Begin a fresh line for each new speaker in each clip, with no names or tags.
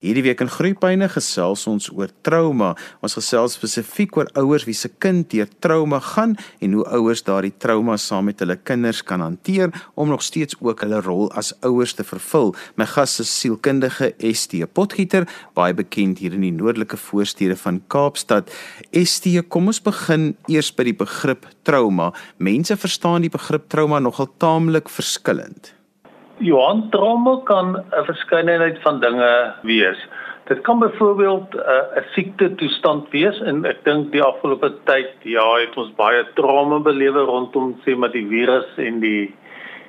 Hierdie week in Groepyne gesels ons oor trauma. Ons gesels spesifiek oor ouers wie se kind deur trauma gaan en hoe ouers daardie trauma saam met hulle kinders kan hanteer om nog steeds ook hulle rol as ouers te vervul. My gas is sielkundige ST Potgieter, baie bekend hier in die noordelike voorstede van Kaapstad. ST, kom ons begin eers by die begrip trauma. Mense verstaan die begrip trauma nogal taamlik verskillend.
Johan trauma kan 'n verskeidenheid van dinge wees. Dit kan byvoorbeeld uh, 'n uh, siekte toestand wees en ek dink die afgelope tyd ja, het ons baie trauma belewe rondom sê maar die virus en die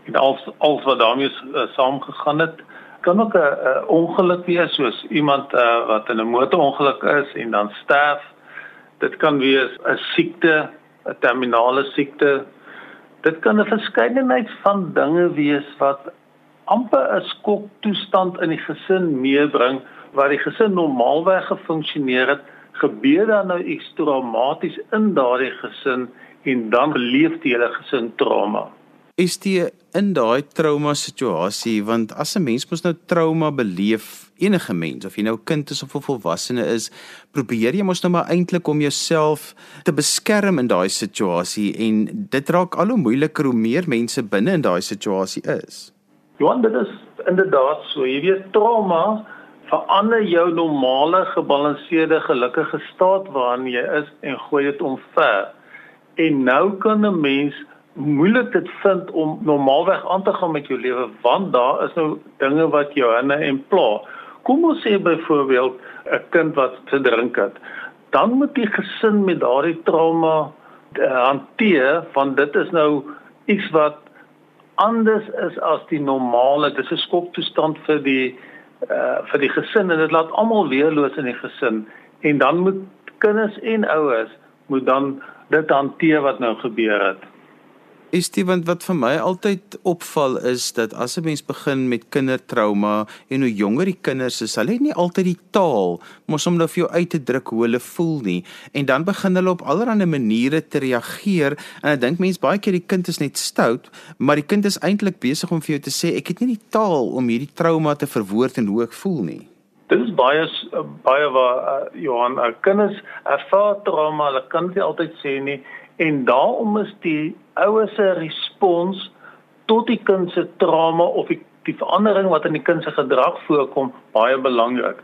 en alles alles wat daarmee uh, saamgegaan het. Kan ook 'n uh, ongeluk wees soos iemand uh, wat in 'n motorongeluk is en dan sterf. Dit kan wees 'n siekte, 'n terminale siekte. Dit kan 'n verskeidenheid van dinge wees wat amper 'n skoktoestand in die gesin meebring waar die gesin normaalweg gefunksioneer het, gebeur daar nou iets traumaties in daardie gesin en dan beleef die hele gesin trauma.
Is dit in daai trauma situasie want as 'n mens mos nou trauma beleef enige mens of jy nou kind is of 'n volwassene is probeer jy mos nou maar eintlik om jouself te beskerm in daai situasie en dit raak al hoe moeiliker hoe meer mense binne in daai situasie is.
Johan, dit is inderdaad so. Jy weet trauma verander jou normale gebalanseerde gelukkige staat waarin jy is en gooi dit omver. En nou kan 'n mens moeilik dit vind om normaalweg aan te gaan met jou lewe want daar is nou dinge wat jou hinne en pla. Kom ons sê byvoorbeeld 'n kind wat te drink het. Dan moet die gesin met daardie trauma uh, hanteer want dit is nou iets wat anders is as die normale. Dis 'n skoktoestand vir die uh vir die gesin en dit laat almal weerloos in die gesin en dan moet kinders en ouers moet dan dit hanteer wat nou gebeur het.
Is dit want wat vir my altyd opval is dat as 'n mens begin met kindertrauma en hoe jonger die kinders is, hulle het nie altyd die taal mos om nou vir jou uit te druk hoe hulle voel nie. En dan begin hulle op allerlei maniere te reageer. En ek dink mense baie keer die kind is net stout, maar die kind is eintlik besig om vir jou te sê ek het nie die taal om hierdie trauma te verwoord en hoe ek voel nie.
Dit is baie baie waar uh, Johan, uh, kinders ervaar trauma, hulle kan nie altyd sê nie en daarom is die ouers se respons tot die kind se trauma of die, die verandering wat in die kind se gedrag voorkom baie belangrik.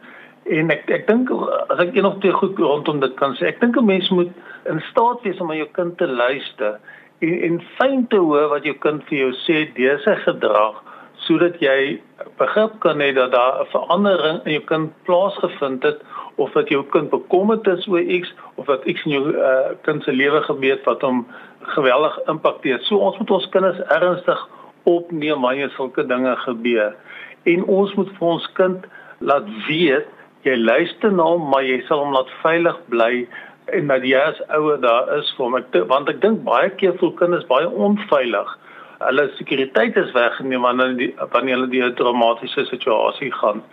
En ek ek dink as ek een of twee goed rondom dit kan sê, ek dink 'n mens moet in staat wees om aan jou kind te luister en en fyn te hoor wat jou kind vir jou sê deur sy gedrag sodat jy begrip kan hê dat daar 'n verandering in jou kind plaasgevind het of dat jou kind bekommerd is oor iets of dat iets in jou uh, kind se lewe gebeur wat hom geweldig impakteer. So ons moet ons kinders ernstig opneem wanneer sulke dinge gebeur. En ons moet vir ons kind laat weet jy luister na hom, maar jy sal hom laat veilig bly en dat jy as ouer daar is vir hom. Ek want ek dink baie keer voel kinders baie onveilig. Hulle sekuriteit is weggeneem wanneer die, wanneer hulle 'n traumatiese situasie gaan.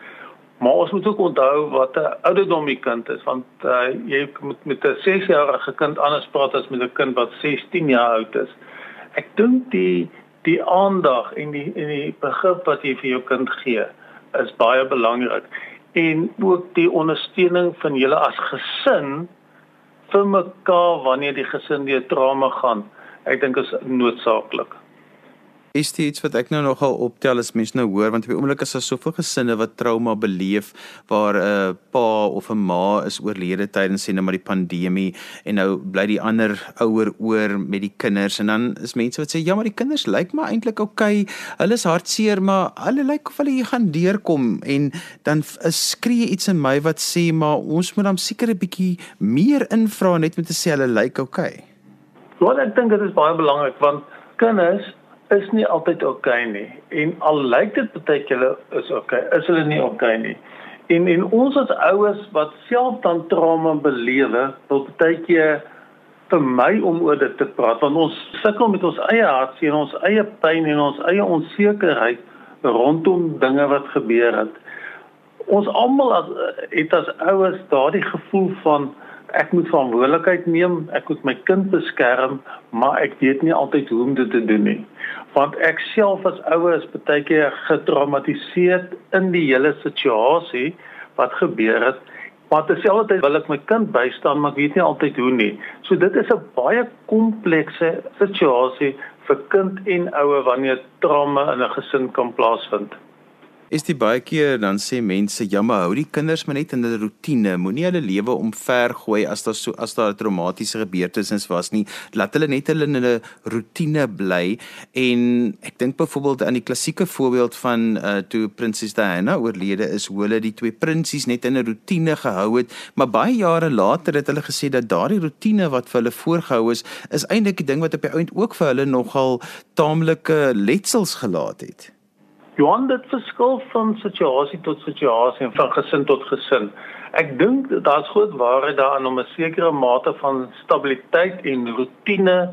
Maar ons moet ook onthou wat 'n ouderdom die kind is want uh, jy moet met 'n 6-jarige kind anders praat as met 'n kind wat 16 jaar oud is. Ek dink die die aandag en die en die begrip wat jy vir jou kind gee is baie belangrik en ook die ondersteuning van julle as gesin vir mekaar wanneer die gesin deur trauma gaan. Ek dink is noodsaaklik.
Is dit iets wat ek nou nogal optel as mens nou hoor want op die oomblik is daar soveel gesinne wat trauma beleef waar 'n uh, pa of 'n ma is oorlede tydens sien nou maar die pandemie en nou bly die ander ouer oor met die kinders en dan is mense wat sê ja maar die kinders lyk maar eintlik oukei hulle is hartseer maar hulle lyk of hulle hier gaan deurkom en dan skree iets in my wat sê maar ons moet dan seker 'n bietjie meer invra net om te sê hulle lyk oukei.
Wat ek dink dit is baie belangrik want kinders is nie altyd oukei okay nie. En al lyk dit baie keer is oukei, okay, is hulle nie oukei okay nie. En en ons as ouers wat self dan trauma belewe, wil baie keer vir my om oor dit te praat want ons sukkel met ons eie hartseer en ons eie pyn en ons eie onsekerheid rondom dinge wat gebeur het. Ons almal as het as ouers daardie gevoel van ek moet verantwoordelikheid neem, ek moet my kind beskerm, maar ek weet nie altyd hoe om dit te doen nie. Want ek self as ouer is baie keer getraumatiseer in die hele situasie wat gebeur het. Maar terselfdertyd wil ek my kind bystaan, maar ek weet nie altyd hoe nie. So dit is 'n baie komplekse situasie vir kind en ouer wanneer trauma in 'n gesin kan plaasvind
is dit baie keer dan sê mense ja maar hou die kinders maar net in hulle rotine moenie hulle lewe omver gooi as daar so as daar 'n traumatiese gebeurtenis was nie. Laat hulle net hulle in 'n rotine bly. En ek dink byvoorbeeld aan die klassieke voorbeeld van uh, toe prinses Diana oorlede is hoe hulle die twee prinsies net in 'n rotine gehou het. Maar baie jare later het hulle gesê dat daardie rotine wat vir hulle voorgehou is is eintlik die ding wat op die ount ook vir hulle nogal taamlike letsels gelaat het
Johan dit verskil van situasie tot situasie en van gesin tot gesin. Ek dink daar's groot waarheid daarin om 'n sekere mate van stabiliteit en rotine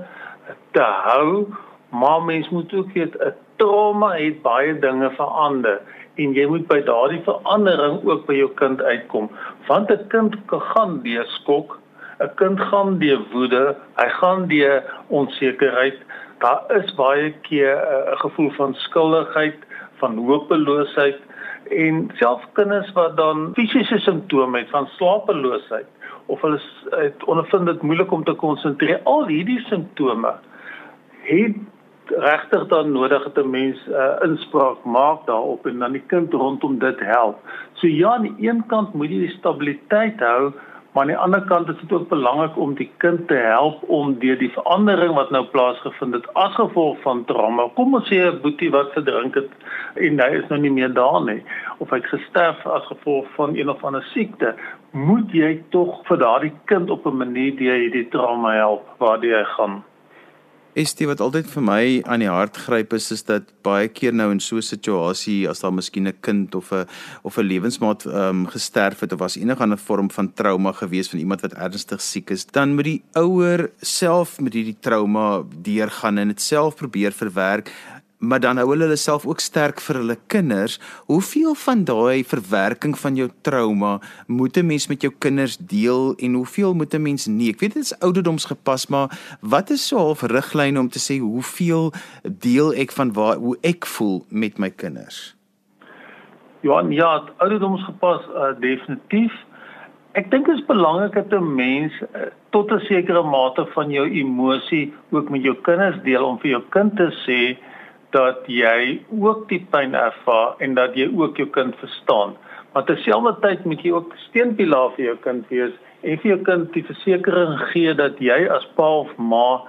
te hou, maar mens moet ook weet 'n trauma het baie dinge verander en jy moet by daardie verandering ook by jou kind uitkom. Want 'n kind gaan deur skok, 'n kind gaan deur woede, hy gaan deur onsekerheid. Daar is baie keer 'n gevoel van skuldigheid van hopeloosheid en selfs kinders wat dan fisiese simptome het van slapeloosheid of hulle het ondervind dit moeilik om te konsentreer al hierdie simptome het regtig dan nodig dat 'n mens 'n uh, inspraak maak daarop en dan die kind rondom dit help. So ja, aan die een kant moet jy die stabiliteit hou, Maar aan die ander kant is dit ook belangrik om die kind te help om deur die verandering wat nou plaasgevind het as gevolg van trauma. Kom ons sê 'n boetie wat verdrink het en hy is nou nie meer daar nie of hy het gesterf as gevolg van een of ander siekte, moet jy tog vir daardie kind op 'n manier deur hierdie trauma help waar hy gaan.
Dit wat altyd vir my aan die hart gryp is is dat baie keer nou in so 'n situasie as daar miskien 'n kind of 'n of 'n lewensmaat ehm um, gesterf het of was enige ander vorm van trauma gewees van iemand wat ernstig siek is, dan moet die ouer self met hierdie trauma deurgaan en dit self probeer verwerk maar dan hou hulle hulle self ook sterk vir hulle kinders. Hoeveel van daai verwerking van jou trauma moet 'n mens met jou kinders deel en hoeveel moet 'n mens nie? Ek weet dit is ouderdomsgepas, maar wat is so half riglyne om te sê hoeveel deel ek van waar hoe ek voel met my kinders?
Johan, ja, ouderdomsgepas uh, definitief. Ek dink dit is belangrik dat 'n mens uh, tot 'n sekere mate van jou emosie ook met jou kinders deel om vir jou kind te sê dat jy ook die pyn ervaar en dat jy ook jou kind verstaan. Maar terselfdertyd moet jy ook steunpilaar vir jou kind wees en vir jou kind die versekering gee dat jy as pa of ma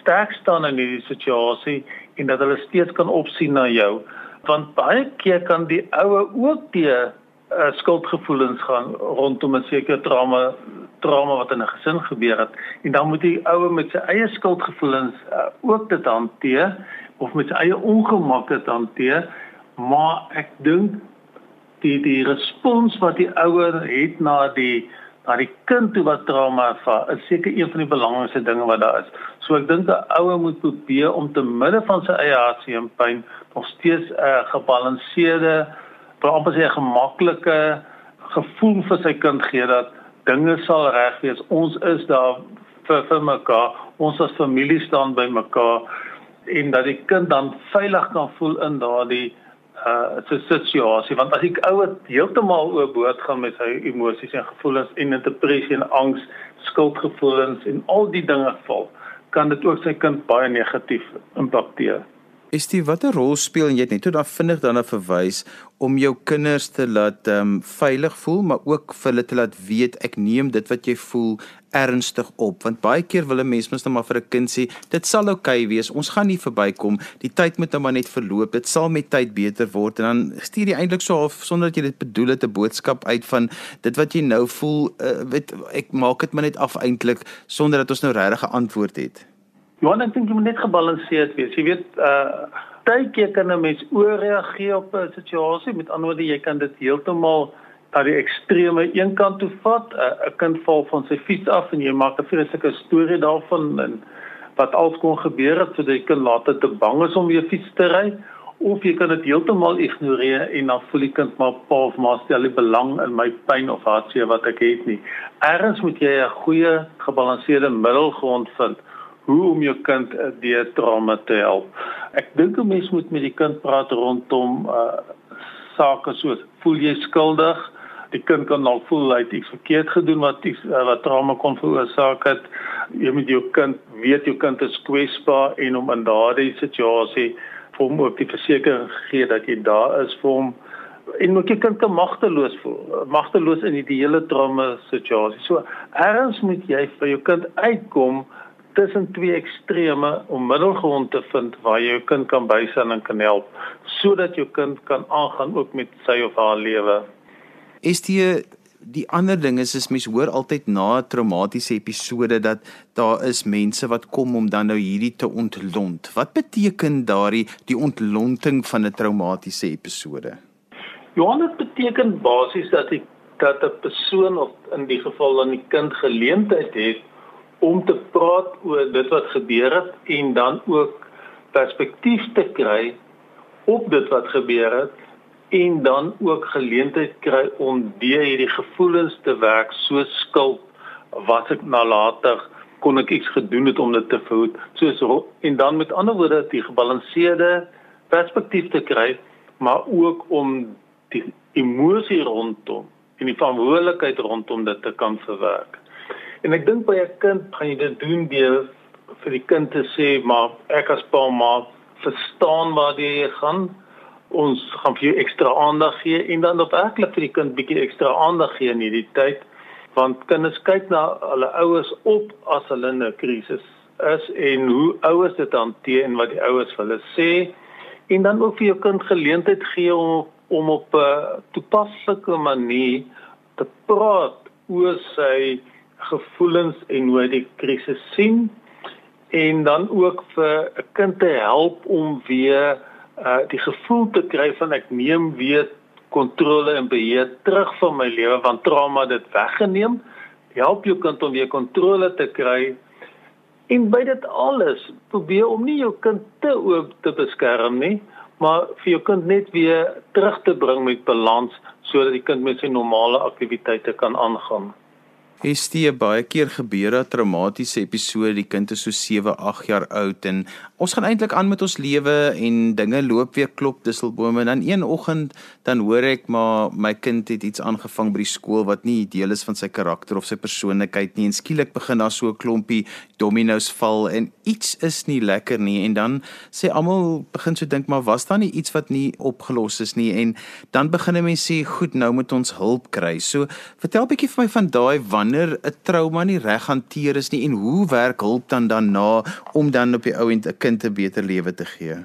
sterk staan in hierdie situasie en dat hulle steeds kan opsien na jou. Want baie keer kan die ouer ook die uh, skuldgevoelens gaan rondom 'n sekere trauma trauma wat in 'n gesin gebeur het en dan moet die ouer met sy eie skuldgevoelens uh, ook dit hanteer of met sy eie ongemak dit hanteer, maar ek dink die die respons wat die ouer het na die na die kind toe wat trauma ervaar, is seker een van die belangrikste dinge wat daar is. So ek dink 'n ouer moet probeer om te midde van sy eie hartseer en pyn nog steeds 'n uh, gebalanseerde, amper sê 'n gemaklike gevoel vir sy kind gee dat dinge sal reg wees. Ons is daar vir vir mekaar. Ons as familie staan by mekaar en dat die kind dan veilig kan voel in daardie uh so situasie want as ek ouer heeltemal oorboord gaan met sy emosies en gevoelens en depressie en angs, skuldgevoelens en al die dinge val, kan dit ook sy kind baie negatief impakteer.
Is dit watter rol speel en jy het net toe dan vinnig daarna verwys om jou kinders te laat ehm um, veilig voel maar ook vir hulle te laat weet ek neem dit wat jy voel ernstig op. Want baie keer wil 'n mens mens net maar vir 'n kind sê dit sal oukei okay wees ons gaan nie verbykom die tyd moet nou maar net verloop dit sal met tyd beter word. En dan stuur jy eintlik so half sonder dat jy dit bedoel het 'n boodskap uit van dit wat jy nou voel uh, weet ek maak dit maar net af eintlik sonder dat ons nou regtig 'n antwoord het
Johan, ek dink jy moet net gebalanseerd wees. Jy weet, uh tydjie kan 'n mens ooreageer op 'n situasie. Met ander woorde, jy kan dit heeltemal na die ekstreme een kant toe vat. 'n uh, Kind val van sy fiets af en jy maak 'n vreeslike storie daarvan en wat al kon gebeur het sodat jy kan later te bang is om weer fiets te ry of jy kan dit heeltemal ignoreer en dan voel die kind maar pa of ma stel nie belang in my pyn of hartseer wat ek het nie. Ergens moet jy 'n goeie gebalanseerde middelgrond vind hoe om jou kind uh, deur trauma te help. Ek dink 'n mens moet met die kind praat rondom uh sake soos voel jy skuldig? Die kind kan dalk voel hy het iets verkeerd gedoen wat iets uh, wat trauma kon veroorsaak het. Jy moet jou kind weet jou kind is kwesbaar en om in daardie situasie vir hom ook die versekering gee dat jy daar is vir hom en moet jy kind kan magteloos voel magteloos in die hele trauma situasie so erns moet jy vir jou kind uitkom tussen twee extreme om middelgrond te vind waar jy jou kind kan bystaan en kan help sodat jou kind kan aangaan ook met sy of haar lewe
is die die ander ding is is mens hoor altyd na 'n traumatiese episode dat daar is mense wat kom om dan nou hierdie te ontlont. Wat beteken daardie die ontlonting van 'n traumatiese episode?
Johan dit beteken basies dat die dat 'n persoon of in die geval dan die kind geleentheid het om te praat oor dit wat gebeur het en dan ook perspektief te kry op dit wat gebeur het en dan ook geleentheid kry om deur hierdie gevoelens te werk so skuld wat ek nalatig kon ek iets gedoen het om dit te verhoed soos en dan met ander woorde die gebalanseerde perspektief te kry maar ook om die emosie rondom en die verantwoordelikheid rondom dit te kan verwerk. En ek dink by 'n kind gaan jy dit doen deur vir die kind te sê maar ek as pa maar verstaan waar jy gaan. Ons gaan vir jou ekstra aandag gee en dan op werklik vir die kind bietjie ekstra aandag gee in hierdie tyd want kinders kyk na hulle ouers op as hulle in 'n krisis is en hoe ouers dit hanteer en wat die ouers vir hulle sê en dan ook vir jou kind geleentheid gee om om op 'n toepaslike manier te praat oor sy gevoelens en hoe hy die krisis sien en dan ook vir 'n kind te help om weer uh, die gevoel te kry van ek neem weer kontrole en beheer terug van my lewe want trauma dit weggeneem help jou kind om weer kontrole te kry en by dit alles probeer om nie jou kind te oop te beskerm nie maar vir jou kind net weer terug te bring met balans sodat die kind met sy normale aktiwiteite kan aangaan.
Dit baie keer gebeur 'n traumatiese episode, die kind is so 7, 8 jaar oud en ons gaan eintlik aan met ons lewe en dinge loop weer klop disselbome en dan een oggend dan hoor ek maar my kind het iets aangevang by die skool wat nie deel is van sy karakter of sy persoonlikheid nie en skielik begin daar so 'n klompie dominos val en iets is nie lekker nie en dan sê almal begin so dink maar was daar nie iets wat nie opgelos is nie en dan begin mense sê goed nou moet ons hulp kry. So vertel bietjie vir my van daai wanneer 'n trauma nie reg hanteer is nie en hoe werk hulp dan daarna om dan op die ou end 'n kind 'n beter lewe te gee?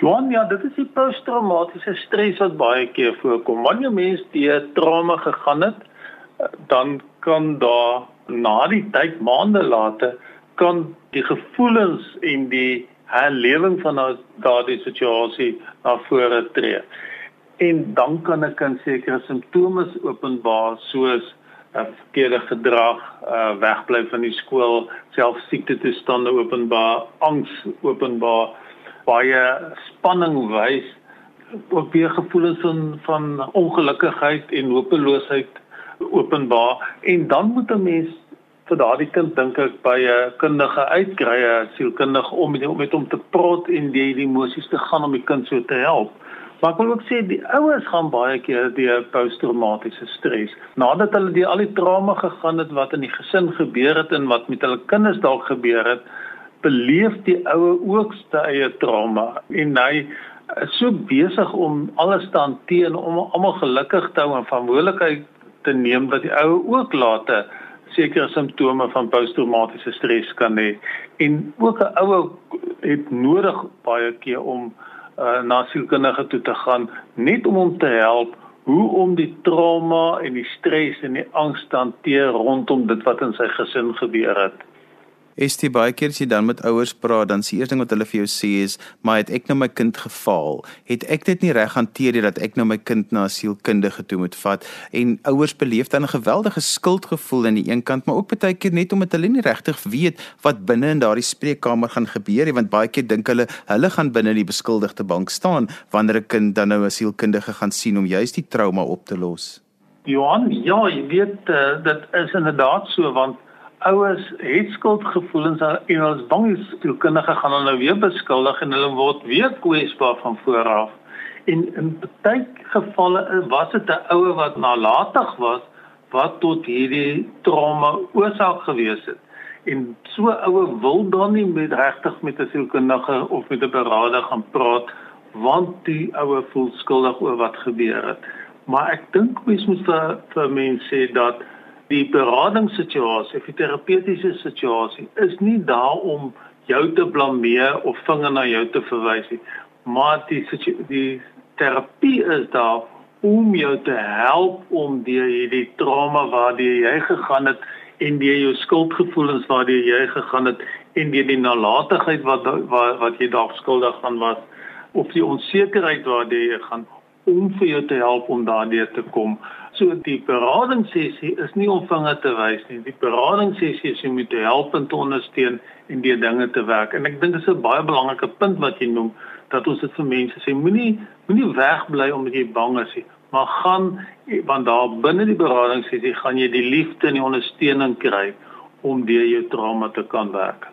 Johan, ja, dit is die posttraumatiese stres wat baie keer voorkom. Wanneer mense deur trauma gegaan het, dan kan daar na die tyd maande later kan die gevoelens en die herlewing van daardie situasie na vore tree. En dan kan 'n kind sekere simptome openbaar soos 'n verkeerde gedrag, uh wegbly van die skool, selfsiekte toestande openbaar, angs openbaar, baie spanning wys, ook weer gevoelens van van ongelukkigheid en hopeloosheid openbaar en dan moet 'n mens vir daardie kind dink ek by 'n kundige uitkry, 'n sielkundige om met hom te praat en die, die emosies te gaan om die kind so te help. Maar ek wil ook sê die ouers gaan baie keer deur posttraumatiese stres. Nadat hulle die al die trauma gegaan het wat in die gesin gebeur het en wat met hulle kinders dalk gebeur het, beleef die ouer ook sy eie trauma en hy is so besig om alles te hanteer om almal gelukkig te hou en verantwoordelikheid te neem dat die ouer ook later sekere simptome van posttraumatiese stres kan hê. En ook 'n ouer het nodig baie keer om uh, na sielkundige toe te gaan net om hom te help hoe om die trauma en die stres en die angs te hanteer rondom dit wat in sy gesin gebeur het.
Dit baie keer as jy dan met ouers praat, dan sê eers ding wat hulle vir jou sê is, "Maar het ek nou my kind gefaal? Het ek dit nie reg hanteer nie dat ek nou my kind na 'n sielkundige toe moet vat?" En ouers beleef dan 'n geweldige skuldgevoel aan die een kant, maar ook baie keer net omdat hulle nie regtig weet wat binne in daardie spreekkamer gaan gebeur nie, want baie keer dink hulle hulle gaan binne die beskuldigde bank staan wanneer 'n kind dan nou 'n sielkundige gaan sien om juist die trauma op te los.
Johan, ja, jy weet uh, dit is inderdaad so want ouers het skuldgevoelens en is bang die sielkundige gaan hulle nou weer beskuldig en hulle word weer kwesbaar van vooraf. En in baie gevalle was dit 'n ouer wat nalatig was wat tot hierdie trauma oorsaak gewees het. En so ouer wil dan nie met regtig met 'n sielkundige of met 'n beraader gaan praat want die ouer voel skuldig oor wat gebeur het. Maar ek dink mens moet vir vir mense sê dat die beradingssituasie, die terapeutiese situasie is nie daar om jou te blameer of vinger na jou te verwys nie, maar die die terapie is daar om jou te help om deur hierdie trauma waardeur jy gegaan het en deur jou skuldgevoelens waardeur jy gegaan het en deur die nalatigheid wat wat, wat jy dalk skuldig aan was of die onsekerheid waardeur jy gaan om vir jou te help om daardeur te kom. So die beradingssessie is nie om vinge te wys nie. Die beradingssessie is om jou te help en te ondersteun en die dinge te werk. En ek dink dit is 'n baie belangrike punt wat jy noem dat ons dit vir mense sê moenie moenie wegbly omdat jy bang is nie maar gaan want daar binne die beradingssessie gaan jy die liefde en die ondersteuning kry om deur jou trauma te kan werk.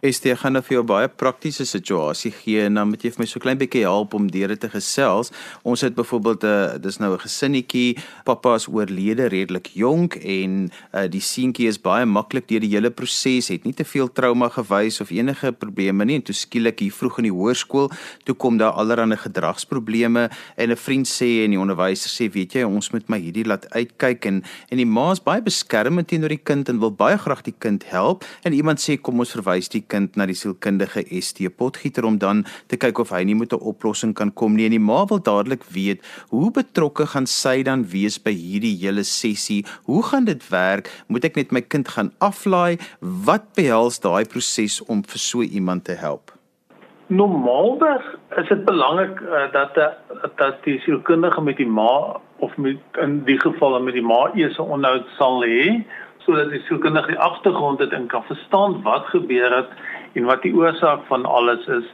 Estie gaan nou vir jou baie praktiese situasie gee en dan moet jy vir my so klein bietjie help om deur dit te gesels. Ons het byvoorbeeld 'n uh, dis nou 'n gesinnetjie, pappa is oorlede redelik jonk en uh, die seentjie is baie maklik deur die hele proses, het nie te veel trauma gewys of enige probleme nie. En toe skielik hier vroeg in die hoërskool, toe kom daar allerlei gedragsprobleme en 'n vriend sê en die onderwyser sê, weet jy, ons moet maar hierdie laat uitkyk. En en die ma is baie beskermend teenoor die kind en wil baie graag die kind help. En iemand sê kom ons verwys die kind na die sielkundige ST Potgieter om dan te kyk of hy nie met 'n oplossing kan kom nie. En die ma wil dadelik weet hoe betrokke gaan sy dan wees by hierdie hele sessie? Hoe gaan dit werk? Moet ek net my kind gaan aflaai? Wat behels daai proses om vir so iemand te help?
Normaalweg is dit belangrik uh, dat uh, dat die sielkundige met die ma of met in die geval met die ma eers 'n onderhoud sal hê sodat die sielkundige die agtergrond het en kan verstaan wat gebeur het en wat die oorsaak van alles is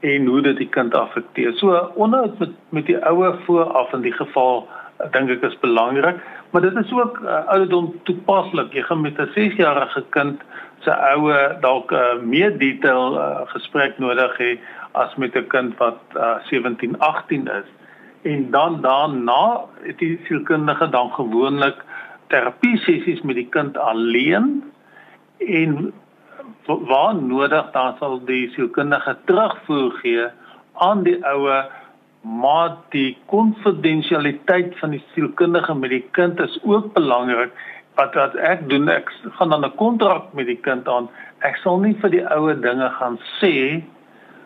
en hoe dit die kind affekteer. So onderhoud met met die ouer vooraf in die geval dink ek is belangrik, maar dit is ook uh, ouderdom toepaslik. Jy gaan met 'n 6-jarige kind se ouer dalk 'n uh, meer detail uh, gesprek nodig hê as met 'n kind wat uh, 17, 18 is. En dan daarna het die sielkundige dan gewoonlik terapie sessies met die kind alleen en waar nodig dan sal die sielkundige terugvoer gee aan die ouer maar die konfidensialiteit van die sielkundige met die kind is ook belangrik. Wat wat ek doen ek gaan dan 'n kontrak met die kind aan. Ek sal nie vir die ouer dinge gaan sê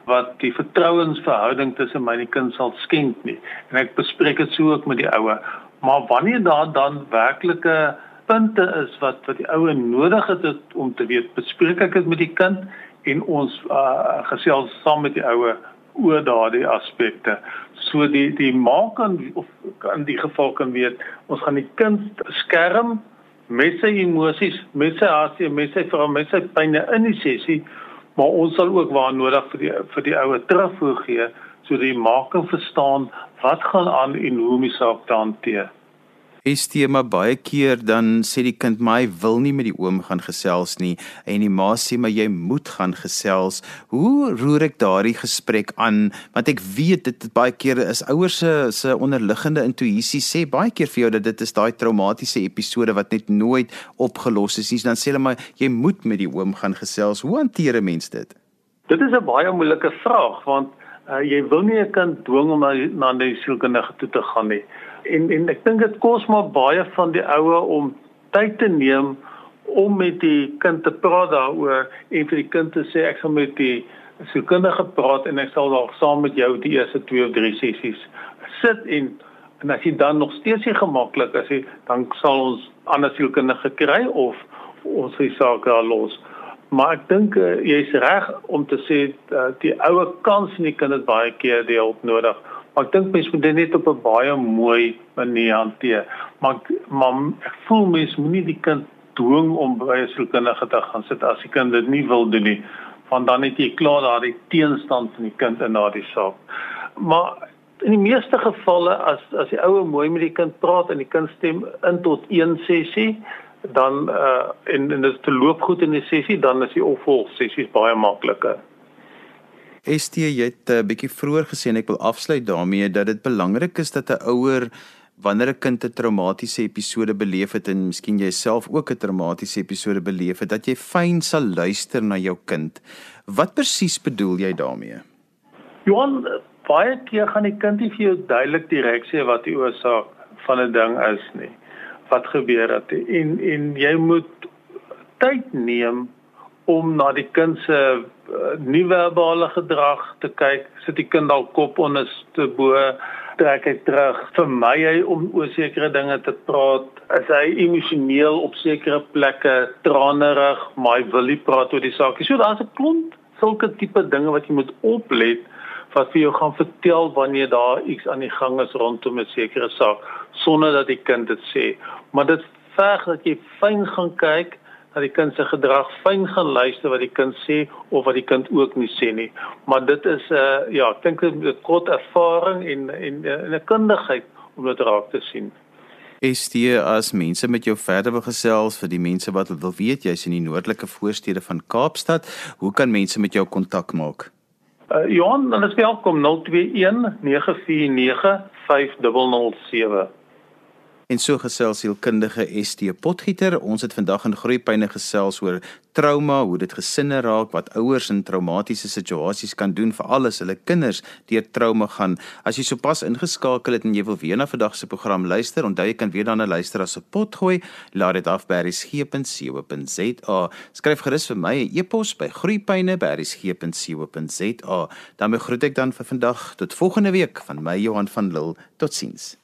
wat die vertrouensverhouding tussen my en die kind sal skend nie. En ek bespreek dit so ook met die ouer Maar wanneer daar dan werklike punte is wat wat die ouer nodig het om te weet, bespreek ek dit met die kind en ons uh, gesels saam met die ouer oor daardie aspekte. So die die maak kan of in die geval kan weet, ons gaan die kind beskerm met sy emosies, met sy hartseer, met sy veral met sy pyne in die sessie, maar ons sal ook waar nodig vir die vir die ouer terugvoer gee so die maak kan verstaan wat gaan aan en hoe om die saak te hanteer.
Estema baie keer dan sê die kind my wil nie met die oom gaan gesels nie en die ma sê maar jy moet gaan gesels. Hoe roer ek daardie gesprek aan want ek weet dit baie keer is ouers se se onderliggende intuïsie sê baie keer vir jou dat dit is daai traumatiese episode wat net nooit opgelos is nie. Dan sê hulle maar jy moet met die oom gaan gesels. Hoe hanteer 'n mens dit?
Dit is 'n baie moeilike vraag want uh, jy wil nie 'n kind dwing om na, na die sielkundige toe te gaan nie. En en ek dink dit kos maar baie van die ouer om tyd te neem om met die kind te praat daaroor en vir die kind te sê ek sal met die sielkundige praat en ek sal dalk saam met jou die eerste 2 of 3 sessies sit en en as jy dan nog steeds nie gemaklik is nie, dan sal ons ander sielkundige kry of ons sê saak daar los. Maar ek dink uh, jy's reg om te sê uh, die ouer kans nie kan dit baie keer die hulp nodig. Maar ek dink mens moet dit net op 'n baie mooi manier hanteer. Maar maar ek voel mens moenie die kind dwing om by 'n sielkundige te gaan sit as die kind dit nie wil doen nie. Want dan het jy klaar daardie teenstand van die kind in daardie saak. Maar in die meeste gevalle as as die ouer mooi met die kind praat en die kind stem in tot een sessie dan uh en en dit te loop goed in die sessie dan is die opvolg sessies baie makliker.
ST jy het 'n uh, bietjie vroeër gesê en ek wil afsluit daarmee dat dit belangrik is dat 'n ouer wanneer 'n kind 'n traumatiese episode beleef het en miskien jouself ook 'n traumatiese episode beleef het, dat jy fyn sal luister na jou kind. Wat presies bedoel jy daarmee?
Johan, baie keer gaan die kind nie vir jou duidelik direk sê wat die oorsaak van 'n ding is nie. Wat gebeur het. En en jy moet tyd neem om na die kind se uh, nie-verbale gedrag te kyk. Sit die kind al kop onder te bo trek hy terug. Vir my hy om oor sekere dinge te praat. Is hy emosioneel op sekere plekke tranerig maar hy wil nie praat oor die saak so daar's 'n klomp sulke tipe dinge wat jy moet oplet wat vir jou gaan vertel wanneer daar iets aan die gang is rondom 'n sekere saak sonder dat die kind dit sê maar dit verg dat jy fyn gaan kyk dat die kind se gedrag fyn gaan luister wat die kind sê of wat die kind ook nie sê nie. Maar dit is 'n uh, ja, ek dink 'n kort ervaring en en 'n kundigheid om dit raak te sien.
Is dit as mense met jou verder wil gesels vir die mense wat wil weet jy's in die noordelike voorstede van Kaapstad, hoe kan mense met jou kontak maak?
Uh, Johan, dan is welkom 021 949 5007.
En so gesels sielkundige ST Potgieter. Ons het vandag in Groepyne gesels oor trauma, hoe dit gesinne raak, wat ouers in traumatiese situasies kan doen vir alles hulle kinders deur trauma gaan. As jy sopas ingeskakel het en jy wil weer na vandag se program luister, onthou jy kan weer daarna luister as 'n pot gooi. Laat dit af by resgep.co.za. Skryf gerus vir my 'n e-pos by groepyne@resgep.co.za. Dan groet ek dan vir vandag tot volgende week van my Johan van Lille. Totsiens.